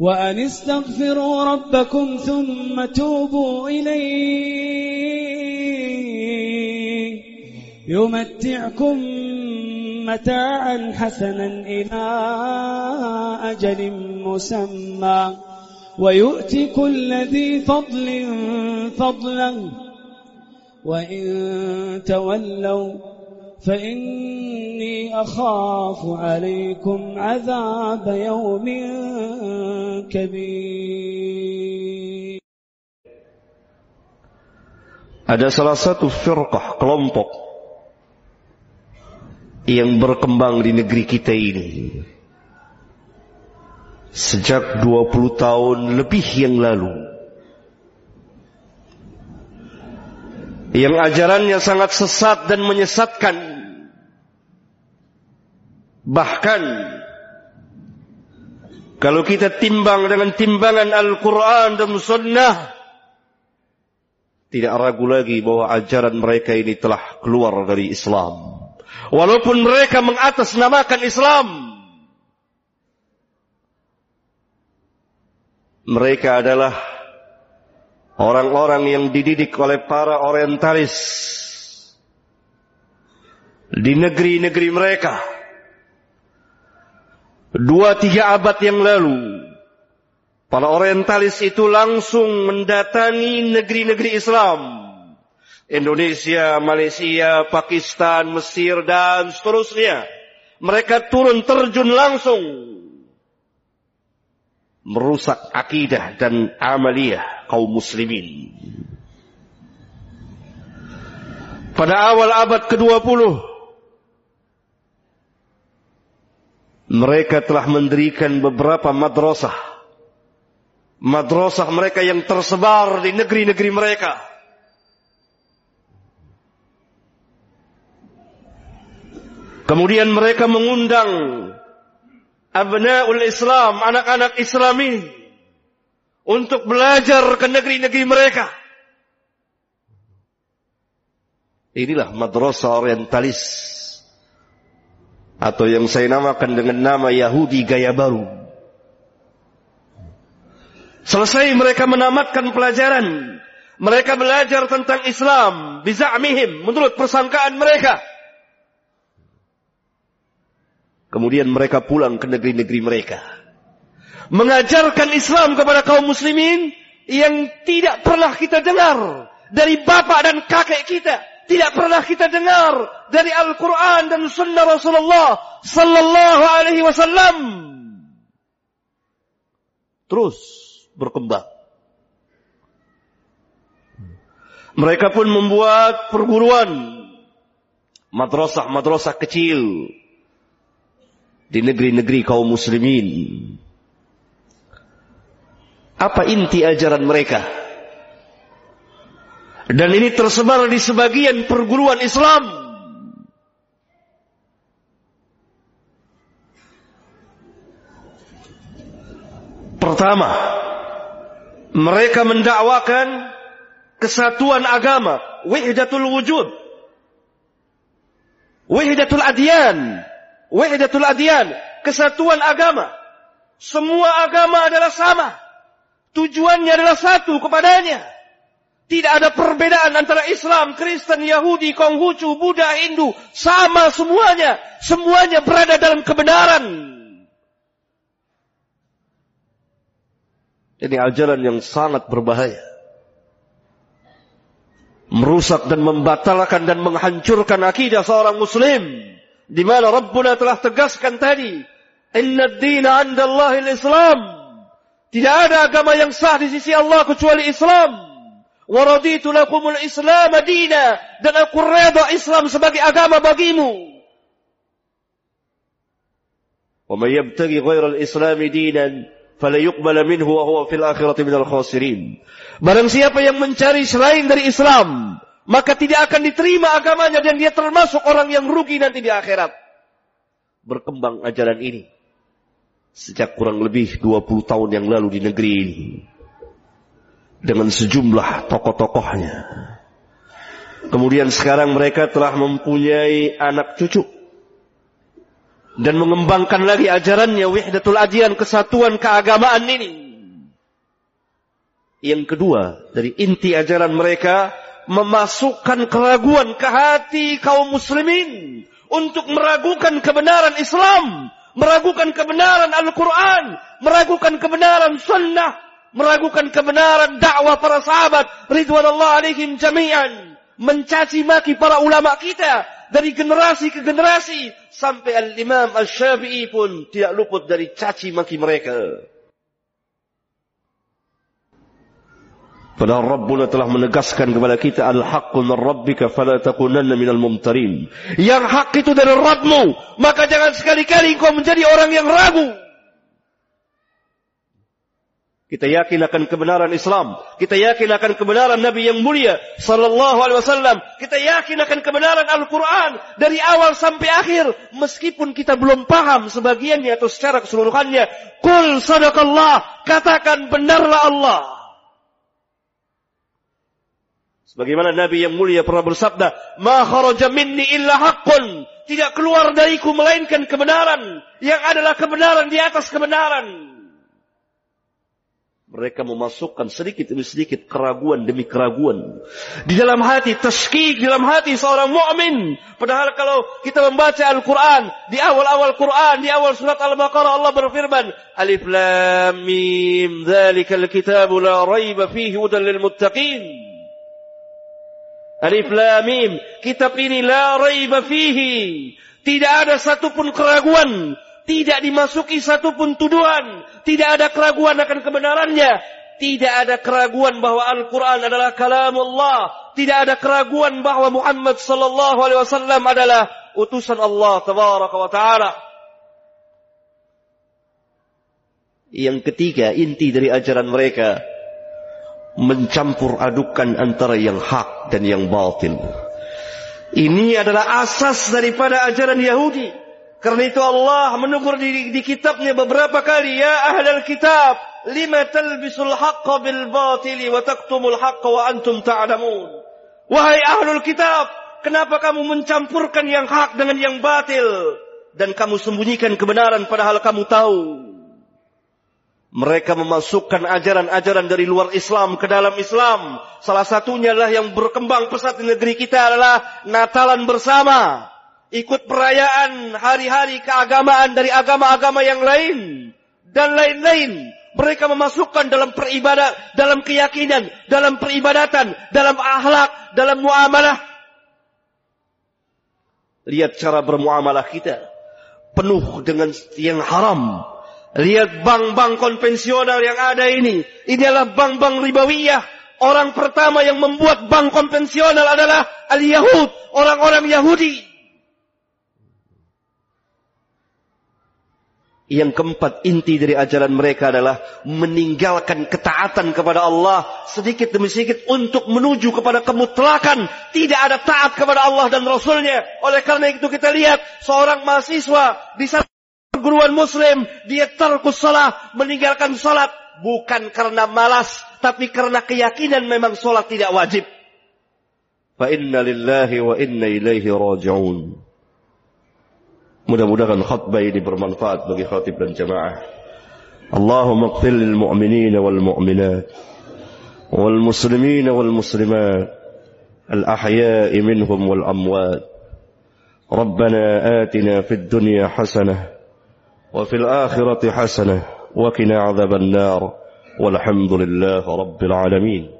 وأن استغفروا ربكم ثم توبوا إليه يمتعكم متاعا حسنا إلى أجل مسمى ويؤتي كل ذي فضل فضلا وإن تولوا فإني أخاف عليكم عذاب يوم كبير Ada salah satu firqah, kelompok yang berkembang di negeri kita ini. Sejak 20 tahun lebih yang lalu. Yang ajarannya sangat sesat dan menyesatkan. Bahkan kalau kita timbang dengan timbangan Al-Quran dan Sunnah, tidak ragu lagi bahwa ajaran mereka ini telah keluar dari Islam. Walaupun mereka mengatasnamakan Islam, mereka adalah orang-orang yang dididik oleh para orientalis di negeri-negeri mereka. Dua tiga abad yang lalu, para orientalis itu langsung mendatangi negeri-negeri Islam. Indonesia, Malaysia, Pakistan, Mesir dan seterusnya. Mereka turun terjun langsung merusak akidah dan amaliyah kaum muslimin. Pada awal abad ke-20 mereka telah mendirikan beberapa madrasah. Madrasah mereka yang tersebar di negeri-negeri mereka. Kemudian mereka mengundang abnaul Islam, anak-anak Islami untuk belajar ke negeri-negeri mereka. Inilah madrasah orientalis atau yang saya namakan dengan nama Yahudi gaya baru. Selesai mereka menamatkan pelajaran, mereka belajar tentang Islam biza'mihim menurut persangkaan mereka. Kemudian mereka pulang ke negeri-negeri mereka. Mengajarkan Islam kepada kaum muslimin yang tidak pernah kita dengar dari bapak dan kakek kita. Tidak pernah kita dengar dari Al-Quran dan Sunnah Rasulullah Sallallahu Alaihi Wasallam. Terus berkembang. Mereka pun membuat perguruan madrasah-madrasah kecil di negeri-negeri kaum muslimin. Apa inti ajaran mereka? Dan ini tersebar di sebagian perguruan Islam. Pertama, mereka mendakwakan kesatuan agama, wahdatul wujud. Wahdatul adyan, Wahdatul adyan, kesatuan agama. Semua agama adalah sama. Tujuannya adalah satu kepadanya. Tidak ada perbedaan antara Islam, Kristen, Yahudi, Konghucu, Buddha, Hindu. Sama semuanya. Semuanya berada dalam kebenaran. Ini ajaran yang sangat berbahaya. Merusak dan membatalkan dan menghancurkan akidah seorang Muslim di mana Rabbuna telah tegaskan tadi, Inna ad-dina 'inda Allahil Islam. Tidak ada agama yang sah di sisi Allah kecuali Islam. Wa raditu lakumul Islam dina dan aku redha Islam sebagai agama bagimu. Wa may yabtaghi ghayra al-Islam dinan fala minhu wa huwa fil akhirati minal khasirin. Barang siapa yang mencari selain dari Islam, maka tidak akan diterima agamanya dan dia termasuk orang yang rugi nanti di akhirat. Berkembang ajaran ini sejak kurang lebih 20 tahun yang lalu di negeri ini dengan sejumlah tokoh-tokohnya. Kemudian sekarang mereka telah mempunyai anak cucu. dan mengembangkan lagi ajarannya wahdatul adiyan kesatuan keagamaan ini. Yang kedua, dari inti ajaran mereka memasukkan keraguan ke hati kaum muslimin untuk meragukan kebenaran Islam, meragukan kebenaran Al-Quran, meragukan kebenaran sunnah, meragukan kebenaran dakwah para sahabat ridwanullah alaihim jami'an, mencaci maki para ulama kita dari generasi ke generasi sampai al-Imam Al-Syafi'i pun tidak luput dari caci maki mereka. Padahal Rabbuna telah menegaskan kepada kita al-haqqu min rabbika fala takunanna minal mumtarin. Yang hak itu dari Rabbmu, maka jangan sekali-kali kau menjadi orang yang ragu. Kita yakin akan kebenaran Islam. Kita yakin akan kebenaran Nabi yang mulia sallallahu alaihi wasallam. Kita yakin akan kebenaran Al-Qur'an dari awal sampai akhir meskipun kita belum paham sebagiannya atau secara keseluruhannya. Qul sadaqallah, katakan benarlah Allah. Sebagaimana Nabi yang mulia pernah bersabda, "Ma kharaja minni illa haqqun." Tidak keluar dariku melainkan kebenaran yang adalah kebenaran di atas kebenaran. Mereka memasukkan sedikit demi sedikit keraguan demi keraguan. Di dalam hati, tashkik di dalam hati seorang mu'min. Padahal kalau kita membaca Al-Quran, di awal-awal Quran, di awal surat Al-Baqarah Allah berfirman, Alif Lam Mim, Zalikal kitabu la raiba fihi udan lil muttaqin. Alif Lam Mim, kitab ini la raiba fihi. Tidak ada satupun keraguan tidak dimasuki satu pun tuduhan. Tidak ada keraguan akan kebenarannya. Tidak ada keraguan bahawa Al-Quran adalah kalam Allah. Tidak ada keraguan bahawa Muhammad sallallahu alaihi wasallam adalah utusan Allah tabaraka wa taala. Yang ketiga, inti dari ajaran mereka mencampur adukan antara yang hak dan yang batil. Ini adalah asas daripada ajaran Yahudi. Karena itu Allah menegur di, di kitabnya beberapa kali. Ya ahlal kitab. Lima talbisul haqqa bil batili wa taktumul haqqa wa antum ta'lamun. Wahai ahlul kitab. Kenapa kamu mencampurkan yang hak dengan yang batil? Dan kamu sembunyikan kebenaran padahal kamu tahu. Mereka memasukkan ajaran-ajaran dari luar Islam ke dalam Islam. Salah satunya adalah yang berkembang pesat di negeri kita adalah Natalan bersama. Ikut perayaan hari-hari keagamaan dari agama-agama yang lain dan lain-lain. Mereka memasukkan dalam peribadat dalam keyakinan dalam peribadatan dalam akhlak dalam muamalah. Lihat cara bermuamalah kita. Penuh dengan yang haram lihat bank-bank konvensional yang ada ini ini adalah bank-bank ribawiyah orang pertama yang membuat bank konvensional adalah al-Yahud orang-orang Yahudi Yang keempat inti dari ajaran mereka adalah meninggalkan ketaatan kepada Allah sedikit demi sedikit untuk menuju kepada kemutlakan. Tidak ada taat kepada Allah dan Rasulnya. Oleh karena itu kita lihat seorang mahasiswa di satu perguruan muslim. Dia terkus salah, meninggalkan salat. Bukan karena malas, tapi karena keyakinan memang salat tidak wajib. Fa inna lillahi wa inna ilaihi raji'un. Mudah-mudahan khutbah ini bermanfaat bagi khatib dan jamaah. Allahumma qfir lil mu'minin wal mu'minat wal muslimin wal muslimat al ahya'i minhum wal amwat. ربنا آتنا في الدنيا حسنة وفي الآخرة حسنة وقنا عذاب النار والحمد لله رب العالمين.